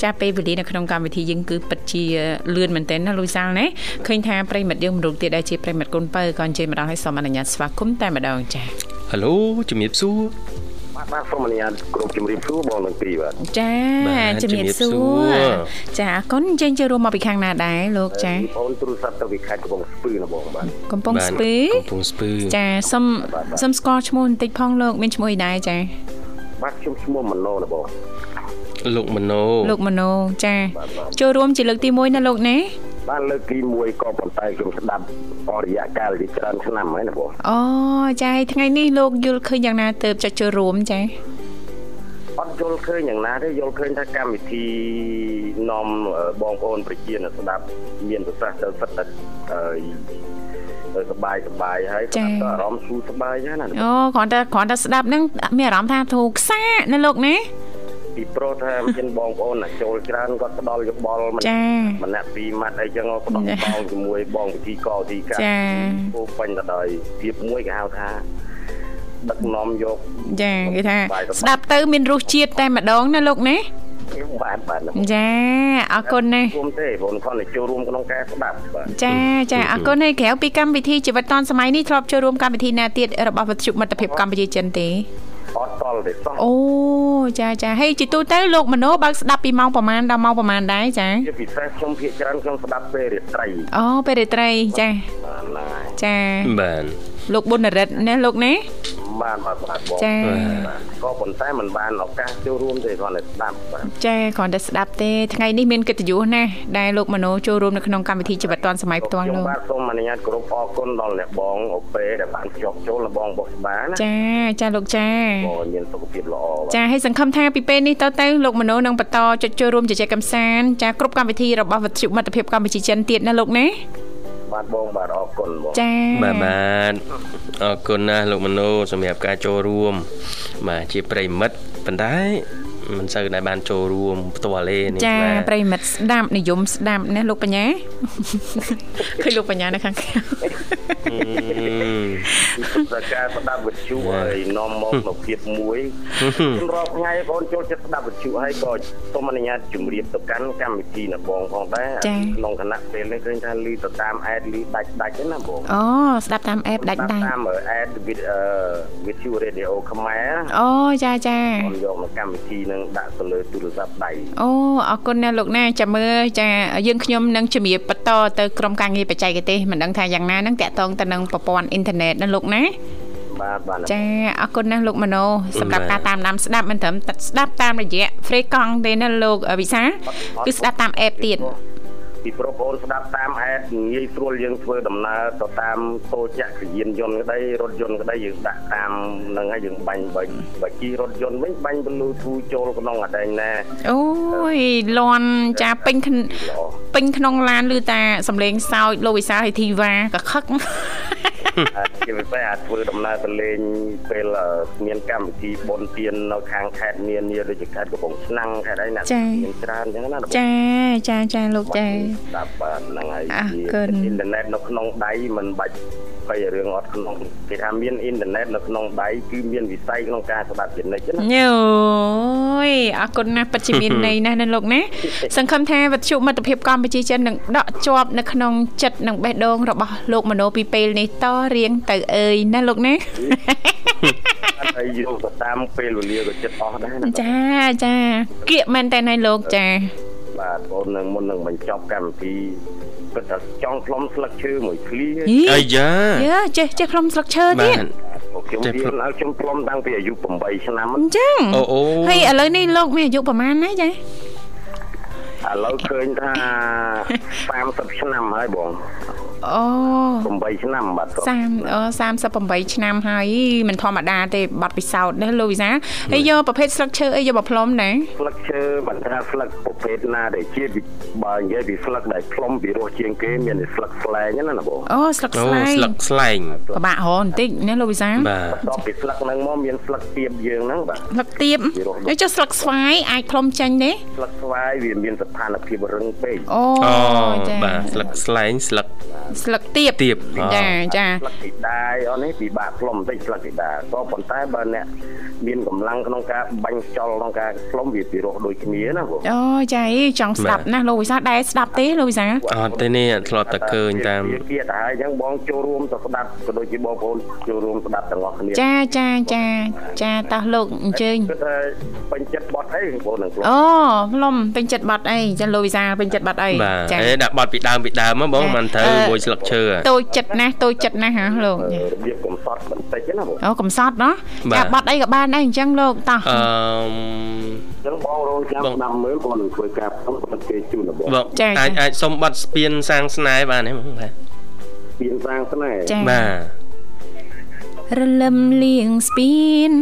ចាពេលវេលានៅក្នុងកម្មវិធីយើងគឺពិតជាលឿនមែនទែនណាលូយសាល់ណាឃើញថាប្រិមិត្តយើងមរុកទៀតដែរជាប្រិមិត្តគុណបើក៏អញ្ជើញម្ដងឲ្យសូមអនុញ្ញាតស្វាគមន៍តែម្ដងចាហេឡូជំរាបសួរ បាទបាទសូមអនុញ្ញាតក្រុមជំរាបសួរបងទាំងពីរបាទចាជំរាបសួរចាអរគុណចេញចូលរួមមកពីខាងណាដែរលោកចាបងទូរស័ព្ទទៅពីខេត្តកំពង់ស្ពឺណាបងបាទកំពង់ស្ពឺកំពង់ស្ពឺចាសូមសូមស្គាល់ឈ្មោះបន្តិចផងលោកមានឈ្មោះអីដែរចាបាទខ្ញុំឈ្មោះមណោណាបងលោកមណោលោកមណោចាចូលរួមជាលើកទី1ណាលោកណា បានលើកទី1ក៏ប៉ុន្តែខ្ញុំស្ដាប់អររយៈកាលជាច្រើនឆ្នាំហើយណាបងអូចាថ្ងៃនេះលោកយល់ឃើញយ៉ាងណាទៅចុចចូលរួមចាអត់យល់ឃើញយ៉ាងណាទេយល់ឃើញថាកម្មវិធីនាំបងប្អូនប្រជាស្ដាប់មានប្រសាសន៍ទៅសិតសបាយសបាយហើយស្ដាប់ទៅអារម្មណ៍ស្រួលសបាយហ្នឹងណាអូគ្រាន់តែគ្រាន់តែស្ដាប់ហ្នឹងមានអារម្មណ៍ថាធូរខ្សានៅលោកនេះ ពីព្រោះថាមានបងប្អូនណាចូលច្រើនគាត់ផ្ដល់យោបល់មិនចាម្នាក់ពីរម៉ាត់អីចឹងក៏ផ្ដល់បងជាមួយបងវិធីកវិធីការចាពោពេញទៅដោយភាពមួយគេហៅថាដឹកនាំយកចាគេថាស្ដាប់ទៅមានរសជាតិតែម្ដងណាលោកណាបាទបាទចាអរគុណណាស់គុំទេបងគាត់ទៅចូលរួមក្នុងការស្ដាប់បាទចាចាអរគុណហើយក្រៅពីកម្មវិធីជីវិតឌុនសម័យនេះធ្លាប់ចូលរួមកម្មវិធីណាទៀតរបស់វិទ្យុមិត្តភាពកម្ពុជាចិនទេអត់ត ល់ទេសោះអូចាចាហើយជាទូទៅលោកមโนបើកស្ដាប់ពីម៉ោងប្រហែលដល់ម៉ោងប្រហែលដែរចាជាពិសេសខ្ញុំភាកច្រើនខ្ញុំស្ដាប់ពេលរាត្រីអូពេលរាត្រីចាបាទណាចាបាទលោកប៊ុនរិទ្ធណាលោកណា បានអត់បានបងចាក៏ប៉ុន្តែมันបានឱកាសចូលរួមទេគ្រាន់តែស្ដាប់បាទចាគ្រាន់តែស្ដាប់ទេថ្ងៃនេះមានកិត្តិយសណាស់ដែលលោកមនោចូលរួមនៅក្នុងកម្មវិធីជីវិតឌွန်សម័យផ្ទាល់លោកបាទសូមអនុញ្ញាតគោរពអរគុណដល់អ្នកបងអូពេដែលបានភ្ជាប់ចូលបងបុសបាន ចាចាលោកចាបងមានសុខភាពល្អចាហើយសង្ឃឹមថាពីពេលនេះតទៅលោកមនោនឹងបន្តចុចចូលរួមជជែកកម្សាន្តចាគ្រប់កម្មវិធីរបស់វិទ្យុមិត្តភាពកម្ពុជាចិនទៀតណាលោកណា បាទបងបាទអរគុណបងចាបាទបាទអរគុណណាស់លោកមโนសម្រាប់ការចូលរួម បាទជាប្រិមិត្តប៉ុន្តែ មិនសូវដែលបានចូលរួមផ្ទាល់ទេនេះចាបាទប្រិមិត្តស្ដាប់និយមស្ដាប់ណាលោកបញ្ញាឃើញលោកបញ្ញានៅខាងក្រៅអឺតែការស្ដាប់វិទ្យុហើយនាំមកនៅភាពមួយរាល់ថ្ងៃបងចូលចិត្តស្ដាប់វិទ្យុហើយក៏សូមអនុញ្ញាតជម្រាបទៅកាន់កម្មវិធីនៅបងផងដែរក្នុងគណៈពេលនេះឃើញថាលឺទៅតាមអេតលឺដាច់ដាច់ហ្នឹងណាបងអូស្ដាប់តាមអេបដាច់ដាច់តាមអេតវិទ្យុវិទ្យុរេឌីអូខ្មែរអូចាចាបងយកមកកម្មវិធីនឹងដាក់ទៅលើទូរស័ព្ទដៃអូអរគុណណាលោកណាចាំមើលចាយើងខ្ញុំនឹងជំរាបបន្តទៅក្រុមការងារបច្ចេកទេសមិនដឹងថាយ៉ាងណានឹងតាក់ទងទៅនឹងប្រព័ន្ធអ៊ីនធឺណិតណាលោកណាបាទបាទចាអរគុណណាស់លោកមโนសម្រាប់ការតាមដានស្ដាប់មិនត្រឹមតែស្ដាប់តាមរយៈ free កង់ទេណាលោកវិសាគឺស្ដាប់តាម app ទៀត ពីប្រុសប្អូនស្ដាប់តាមអេតងាយស្រួលយើងធ្វើដំណើរទៅតាមតូចក្រយានយន្តក្តីរថយន្តក្តីយើងដាក់តាមនឹងហើយយើងបាញ់បាញ់បើជីរថយន្តវិញបាញ់ Bluetooth ចូលក្នុងអាដែងណាអូយលន់ចាពេញក្នុងល្អពេញក្នុងឡានឬតាសំលេងសើចលោកវិសាហើយធីវ៉ាក៏ខឹកអាចជាពិសេសអាចធ្វើដំណើរទៅលេងពេលអឺមានកម្មវិធីបុណ្យទាននៅខាងខេត្តនានាដូចជាខេត្តកំពង់ឆ្នាំងខេត្តអីណាចា៎មានច្រើនអញ្ចឹងណាចាចាចាលោកចាស្ដាប់បាទហ្នឹងហើយអរជាគុណអ៊ីនធឺណិតនៅក្នុងដៃមិនបាច់ភ័យរឿងអត់ក្នុងគេថាមានអ៊ីនធឺណិតនៅក្នុងដៃគឺមានវិស័យក្នុងការស្ដាប់ជានិច្ចណាញ៉ូយអរគុណណាស់ពិតជាមានន័យណាស់ណាលោកណាសង្ឃឹមថាវិទ្យុមិត្តភាពកម្ពុជាចិននឹងដកជាប់នៅក្នុងចិត្តនិងបេះដូងរបស់លោកមโนពីពេលនេះតរៀងទៅអើយណាលោកណាហើយយកទៅតាមពេលវេលាក៏ចិត្តអស់ដែរណាចាចាគៀកមែនតើណៃលោកចា បាទបងនឹងមុននឹងបញ្ចប់កម្មវិធីគិតថាចង់ផ្លុំស្លឹកឈើមួយឃ្លាហីអាយ៉ាយើចេះចេះខ្លុំស្លឹកឈើបាទៀតទខ្ញុំចេះរៀផ្លុំនឲ្យខ្ញុំផ្លុំតាំងពីអាយុ8ឆ្នាំអញ្ចឹងអូអូហើយឥឡូវនេះលោកមានអាយុប្រហែលណាចា ឥឡូវឃើញថា30ឆ្នាំហើយបងអូ8ឆ្នាំបាទ30អូ38ឆ្នាំហើយមិនធម្មតាទេបាត់ពិសោធន៍ដែរលោកវិសាហើយយកប្រភេទស្លឹកឈើអីយកមកផ្លុំណាស្លឹកឈើមិនថាស្លឹកប្រភេទណាដែលជាពីបើនិយាយពីស្លឹកដែលផ្លុំពីរសជាងគេមានតែស្លឹកស្លែងហ្នឹងណាបងអូស្លឹកអូស្លែងស្លឹកស្លែងពិបាករហបន្តិចណាលោកវិសាបាទបន្ទាប់ពីស្លឹកហ្នឹងមកមានស្លឹកទៀបយើងហ្នឹងបាទស្លឹកទៀបហើយចុះស្លឹកស្វាយអាចផ្លុំចេញទេស្លឹកស្វាយវាមានស្ថានភាពរឹងពេកអូអូចាបាទស្លឹកស្លែងស្លឹកស្លឹកទៀបទៀបចាចាស្លឹកទីដាយអស់នេះពិបាកផ្លុំបន្តិចស្លឹកទីដាក៏ប៉ុន្តែបើអ្នកមានកម្លាំងក្នុងការបាញ់ខ្យល់ក្នុងការផ្លុំវាពីរោះដូចគ្នាណាបងអូចាអីចង់ស្ដាប់ណាស់លោកវិសាដែរស្ដាប់ទេលោកវិសាអត់ទេនេះធ្លាប់តែឃើញតាមវាគៀតហើយអញ្ចឹងបងចូលរួមទៅស្ដាប់ក៏ដូចជាបងប្អូនចូលរួមស្ដាប់ទាំងអស់គ្នាចាចាចាចាតោះលោកអញ្ជើញគិតថាពេញចិត្តបត់អីបងប្អូននឹងផ្លុំអូផ្លុំពេញចិត្តបាត់អីចាលោកវិសាពេញចិត្តបាត់អីបាទចាអេដាក់បត់ពីដើមពីដើមហ្មងបងមិនត្រូវមួយស្លឹកឈើតូចចិត្តណាស់តូចចិត្តណាស់ហ៎លោករបៀបកំសត់បន្តិចណាបងអូកំសត់ណោះចាបាត់អីក៏បានដែរអញ្ចឹងលោកតោះអឺអញ្ចឹងបងរងចាំស្ដាប់មើលបងនឹងធ្វើការផ្លុំបន្តិចជូនដល់បងបងអាចអាចសុំបត់ស្ពានសាងស្នេហ៍បានទេបងបាទពីសាងស្នេហ៍ចាបាទរលឹមលៀងស្ពាន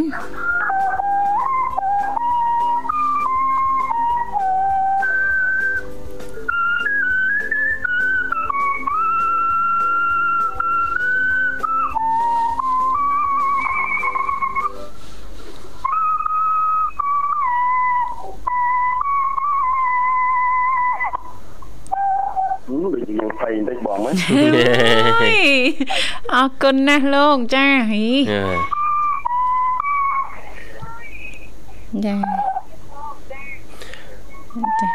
អរគុណណាស់លោកចាហីអឺចាចា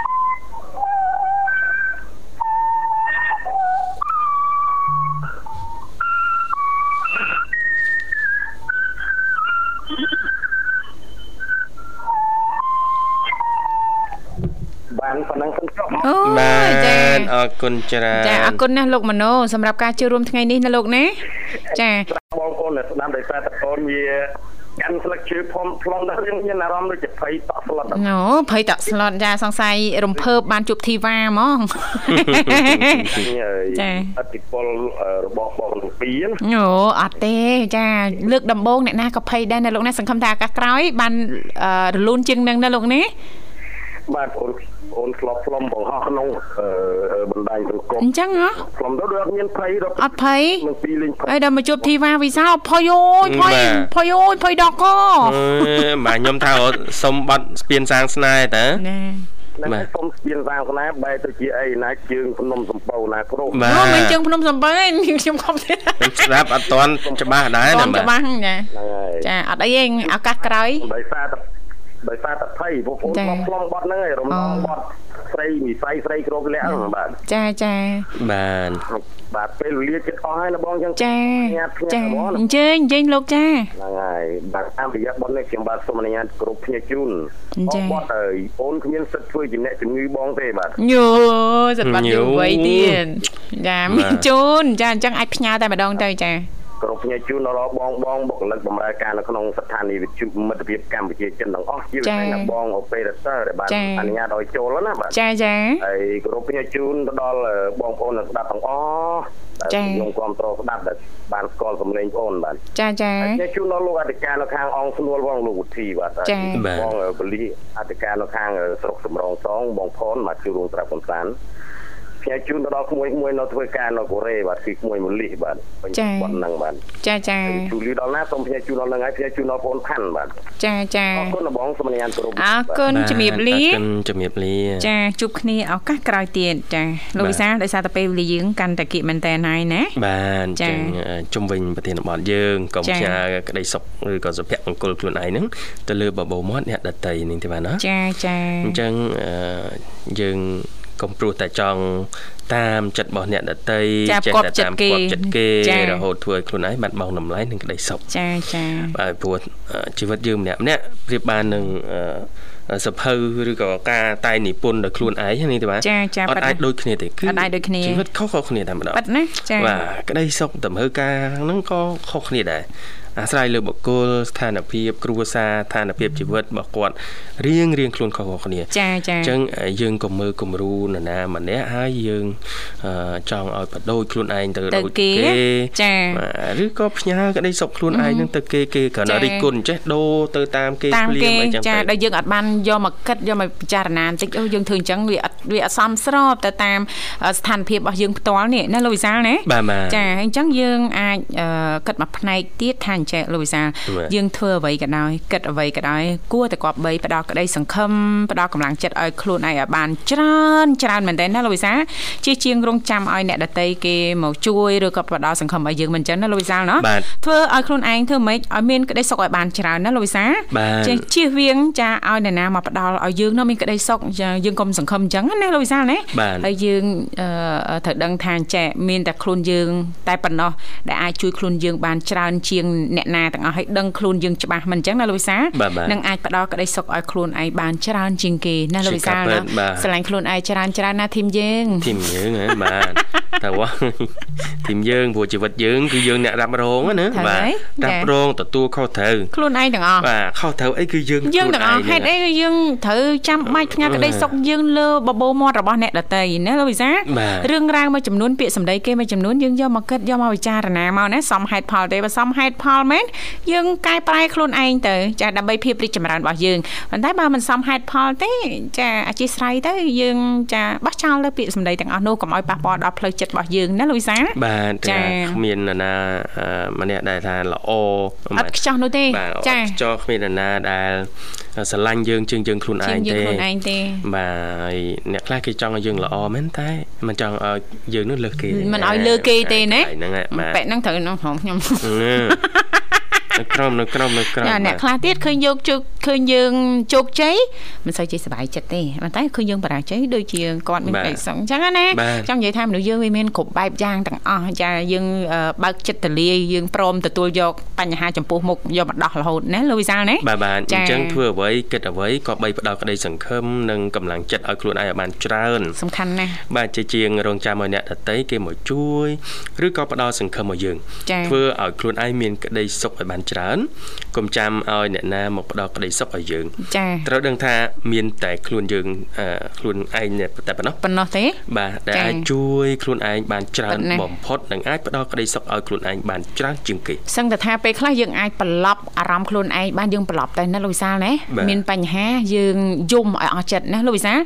បានប៉ុណ្ណឹងសិនចុះអូបាយចាទអរគុណច្រើនចាអរគុណណាស់លោកមโนសម្រាប់ការចូលរួមថ្ងៃនេះណាលោកណា ចាបងប្អូនដែលស្ដាប់ដោយសារតែកូនវាកាន់ស្លឹកឈើផុំផ្លុំដល់យើងមានអារម្មណ៍ដូចជាភ័យតក់ស្លុតដល់ណូភ័យតក់ស្លុតចាសង្ស័យរំភើបបានជួបធីវ៉ាហ្មងចាអតិពលរបស់បងទាំងពីរណាអូអត់ទេចាលើកដំបូងអ្នកណាក៏ភ័យដែរណាលោកណាសង្ឃឹមថាឱកាសក្រោយបានអឺរលូនជាងនឹងណាលោកណាបាទបង អូនធ្លាប់ផ្លុំបង្ហោះក្នុងអឺបបណ្ដាញសង្គមអញ្ចឹងហ៎ខ្ញុំទៅដូចអត់មានភ័យដល់អត់ភ័យនឹងពីលេងភ័យហើយដល់មកជួបធីវ៉ាវិសាលភ័យអូយភ័យភ័យអូយភ័យដល់កអឺបាទខ្ញុំថារត់សុំបាត់ស្ពានសាងស្នេហ៍តើណែហ្នឹងបាទហើយសុំស្ពានសាងស្នេហ៍បែរទៅជាអីណាជើងភ្នំសំពៅណាគ្រូបាទអូមិនជើងភ្នំសំបីខ្ញុំខំទៀតខ្ញុំស្ដាប់អត់ទាន់ច្បាស់ដែរតណាន់បាទច្បាស់ចាហ្នឹងហើយចាអត់អីទេឱកាសក្រោយដោយសារតែ ដោយសារតែភ័យពួកខ្ញុំចាឆ្លងបត់ហ្នឹងហើយរំលងអូបត់ស្រីវិស័យស្រីគ្រប់លក្ខណ៍បាទចាចាបាទបាទពេលវេលាចិត្តអស់ហើយណាបងអញ្ចឹងចាញ៉ាំផ្ញើចាហ្មងណាអញ្ជើញអញ្ជើញលោកចាហ្នឹងហើយបាទតាមរយៈបទនេះខ្ញុំបាទសូមអនុញ្ញាតគ្រប់ភ្នាក់ជូនចាអបត់ហើយអូនគ្មានសិទ្ធធ្វើជាអ្នកជំងឺបងទេបាទញូសិតបាត់យូរវ័យទៀតចាមានជូនចាអញ្ចឹងអាចផ្ញើតែម្ដងទៅចា គ្រប់ភ្នាក់ជូនដល់បងបងបុគ្គលិកបម្រើការនៅក្នុងស្ថានីយវិទ្យុមិត្តភាពកម្ពុជាចិនទាំងអស់ជាពិសេសណាបងអូប៉េរ៉ាទ័រដែលបានអនុញ្ញាតឲ្យចូលណាបាទចាចាហើយគ្រប់ភ្នាក់ជូនទៅដល់បងប្អូនអ្នកស្ដាប់ទាំងអស់ដែលខ្ញុំគ្រប់គ្រងស្ដាប់ដែលបានស្គាល់សំឡេងបងប្អូនបាទចាចាហើយខ្ញុំជូនដល់លោកអធិការនៅខាងអង្គស្នួលផងលោកវុធីបាទចា៎បងបលីអធិការនៅខាងស្រុកសំរងសងបងប្អូនមកជួបរួមត្រាប់កំសាន្ត ខ្ញុំជូនទៅដល់ក្មួយមួយនៅធ្វើការនៅកូរ៉េបាទគឺក្មួយមលីបាទពេញប៉ុណ្ណឹងបាទចាចាហើយជូលីដល់ណាសូមខ្ញុំជូនដល់នឹងហើយខ្ញុំជូនដល់បងផាន់បាទចាចាអរគុណបងសូមអនុញ្ញាតគោរពអរគុណជំរាបលាអរគុណជំរាបលាចាជួបគ្នាឱកាសក្រោយទៀតចាលោកវិសាលដោយសារតែពេលវេលាយើងកាន់តែគៀកមែនតើហើយណាបាទអញ្ចា៎ចឹងជំវិញប្រធានបទយើងកុំចា៎ផ្ញើក្តីសុខឬក៏សុភមង្គលខ្លួនឯងហ្នឹងទៅលើបបោមាត់អ្នកដតីនេះទេបាទណាចាចាអញ្ចឹងអឺយើង កុំព្រោះតែចង់តាមចិត្តរបស់អ្នកដតីចាចេះផ្គាប់តែចិត្តតាមគេផ្គាប់ចិត្តគេចា៎រហូតធ្វើឲ្យខ្លួនឯងបាត់បង់តម្លៃនិងក្តីសុខចាចាបាទព្រោះអឺជីវិតយើងម្នាក់ម្នាក់ប្រៀបបាននឹងអឺសភៅឬក៏ការតែងនិពន្ធដោយខ្លួនឯងនេះទេបាទចាចាអត់អាចដូចគ្នាទេគឺអត់អាចដូចគ្នាជីវិតខុសៗគ្នាតែម្ដងប៉ិតណាចាបាទក្តីសុខតម្រូវការហ្នឹងក៏ខុសគ្នាដែរ អាស្រ័យលើបុគ្គលស្ថានភាព គ្រួសារស្ថានភាពជីវិតរបស់គាត់រៀងរៀងខ្លួនខុសៗគ្នាចាចាអញ្ចឹងយើងក៏មើលគំរូនរណាម្នាក់ហើយយើងអឺចង់ឲ្យបដូរខ្លួនឯងទៅទៅដូចគេគេចាបាទឬក៏ផ្ញើក្តីសុខខ្លួនឯងហ្នឹងទៅគេគេគ្រាន់តែចា៎រិះគន់ចេះដូរទៅតាមគេតាមភ្លាគេមអីចឹងចាទៅដែលយើងអត់បានយកមកគិតយកមកពិចារណាបន្តិចអូយើងធ្វើអញ្ចឹងវាអត់វាអត់សមស្របទៅតាមស្ថានភាពរបស់យើងផ្ទាល់នេះណាលោកវិសាលណាបាទបាទចាហើយអញ្ចឹងយើងអាចអឺគិតមួយផ្នែកទៀតថាអញ្ចឹងលោកវិសាលបាទយើងធ្វើអ្វីក៏ដោយគិតអ្វីក៏ដោយគួរតែគប្បីផ្ដល់ក្តីសង្ឃឹមផ្ដល់កម្លាំងចិត្តឲ្យខ្លួនឯងឲ្យបានច្រើនច្រើនមែនទែនណាលោកវិសាលជាជាងរងចាំឲ្យអ្នកដតីគេមកជួយឬក៏ផ្ដល់សង្ឃឹមឲ្យយើងមិនអញ្ចឹងណាលោកវិសាលណោះបាទធ្វើឲ្យខ្លួនឯងធ្វើម៉េចឲ្យមានក្តីសុខឲ្យបានច្រើនណាលោកវិសាបាទចេះជៀសវាងចាឲ្យអ្នកណាមកផ្ដល់ឲ្យយើងនោះមានក្តីសុខចាយើងកុំសង្ឃឹមអញ្ចឹងណាលោកវិសាលណាបាទហើយយើងអឺត្រូវដឹងថាចេះមានតែខ្លួនយើងតែប៉ុណ្ណោះដែលអាចជួយខ្លួនយើងបានច្រើនជាងអ្នកណាទាំងអស់ឲ្យដឹងខ្លួនយើងច្បាស់មិនអញ្ចឹងណាលោកវិសាបាទបាទនឹងអាចផ្ដល់ក្តីសុខឲ្យខ្លួនឯងបានច្រើនជាងគេណាលោកវិសាជាការពិណាតបាទស្រឡាញ់ខ្លួនឯងច្រើនច្រើនណាធីមយើងធីមយើងហ៎បាទតែវ៉ាធីមយើងព្រោះជីវិតយើងគឺយើងអ្នករ៉ាប់រងណាត្រូវបាទហើយរ៉ាប់រងទទួលខុសត្រូវខ្លួនឯងទាំងអស់បាទខុសត្រូវអីគឺយើងយើងទាំងអស់ខ្លួនឯហេតុអីក៏យើងត្រូវចាំបាច់ផ្ញើក្តីសុខយើងលើបបោមាត់របស់អ្នកដតីណាលោកវិសាបាទរឿងរ៉ាវមួយចំនួនពាក្យសម្ដីគេមួយចំនួនយើងយកមកគិតយកមកពិចារណាមកណាសមហេតុផលទេបើសមហេតុផលមែនយើងកែប្រែខ្លួនឯងទៅចាដើម្បីភាពរីកចម្រើនរបស់យើងប៉ុន្តែបើមិនសមហេតុផលទេចាអធិស្ឋានទៅយើងចាបោះចោលទៅពាក្យសម្ដីទាំងអស់នោះកុំឲ្យប៉ះពាល់ដល់ផ្លូវចិត្តរបស់យើងណាលោកវិសាបាទចាចាគ្មាននរណាអឺម្នាក់ដែលថាល្អអត់ខ្ចោះនោះទេបាទចាអត់ខ្ចោះគ្មាននរណាដែលស្រឡាញ់យើងជាងយើងខ្លួនឯជាងងយើងទេខ្លួនឯងទេបាទហើយអ្នកខ្លះគេចង់ឲ្យយើងល្អមែនតែមិនចង់ឲ្យយើងនោះលើសគេទេមិនឲ្យលើគេទេណាហ្នឹងហើយបាទប៉ែកហ្នឹងត្រូវក្នុងខ្ញុំ នៅក្រមនៅក្រមនៅក្រមចាអ្នកបាទខ្លះទៀតឃើញយកជោគឃើញយើងជោគជ័យមិនសូវជាសប្បាយចិត្តទេប៉ុន្តែឃើញយើងបរាជ័យដូចជាគាត់មានបាទក្តីសុខអញ្ចឹងណាបាទចង់និយាយថាមនុស្សយើងវាមានគ្រប់បែបយ៉ាងទាំងអស់ចាយើងអឺបើកចិត្តទលាយយើងព្រមទទួលយកបញ្ហាចំពោះមុខយកមកដោះរហូតណាលោកវិសាលណាបាទបាទចា៎អញ្ចឹងធ្វើអ្វីគិតអ្វីក៏បីផ្ដល់ក្តីសង្ឃឹមនិងកម្លាំងចិត្តឲ្យខ្លួនឯងឲ្យបានច្រើនសំខាន់ណាស់បាទជាជាងរងចាំឲ្យអ្នកដតីគេមកជួយឬក៏ផ្ដល់សង្ឃឹមឲ្យយើងចា៎ធ្វើឲ្យខ្លួនឯងមានក្តីសុខឲ្យបានច្រើនកុំចាំឲ្យអ្នកណាមកផ្ដល់ក្តីសុខឲ្យយើងចា៎ត្រូវដឹងថាមានតែខ្លួនយើងអឺខ្លួនឯងតែប៉ុណ្ណោះប៉ុណ្ណោះទេបាទដែលចា៎អាចជួយខ្លួនឯងបានច្រើនប៉ុណ្ណាបំផុតនិងអាចផ្ដល់ក្តីសុខឲ្យខ្លួនឯងបានច្រើនជាងគេសឹងតែថាពេលខ្លះយើងអាចប្រឡប់អារម្មណ៍ខ្លួនឯងបានយើងប្រឡប់តែណាលោកវិសាលណាបាទមានបញ្ហាយើងយំឲ្យអស់ចិត្តណាលោកវិសាល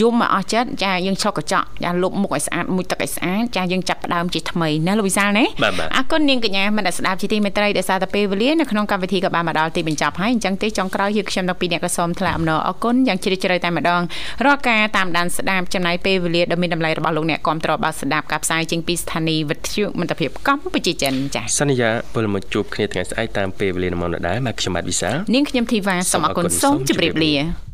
យំឲ្យអស់ចិត្តចាយើងឆុកកញ្ចក់ចាលុបមុខឲ្យស្អាតមួយទឹកឲ្យស្អាតចាយើងចាប់ផ្ដើមជាថ្មីណាលោកវិសាលណាបាទបាទអរគុណនាងកញ្ញាមនស្សស្ដាប់ជាទីមេត្រីដែលសារតែពេលវេលានៅក្នុងកម្មវិធីក៏បានមកដល់ទីបញ្ចប់ហើយអញ្ចឹងទេចុងក្រោយយើងខ្ញុំទាំងពីរអ្នកក៏សូមថ្លែងអំណរអរគុណយ៉ាងជ្រាលជ្រៅតែម្ដងរាល់ការតាមដានស្ដាប់ចំណាយពេលវេលាដ៏មានតម្លៃរបស់លោកអ្នកគ្រប់តរបាទស្ដាប់ការផ្សាយចេញពីស្ថានីយ៍វិទ្យុមិត្តភាពកម្ពុជាចិនចា៎សន្យាពលមកជួបគ្នាថ្ងៃស្អែកតាមពេលវេលាម៉ោងដដែលមកខ្ញុំបាទវិសាលនាងខ្ញុំធីវ៉ាសូមអរគុណសូមជម្រាបលា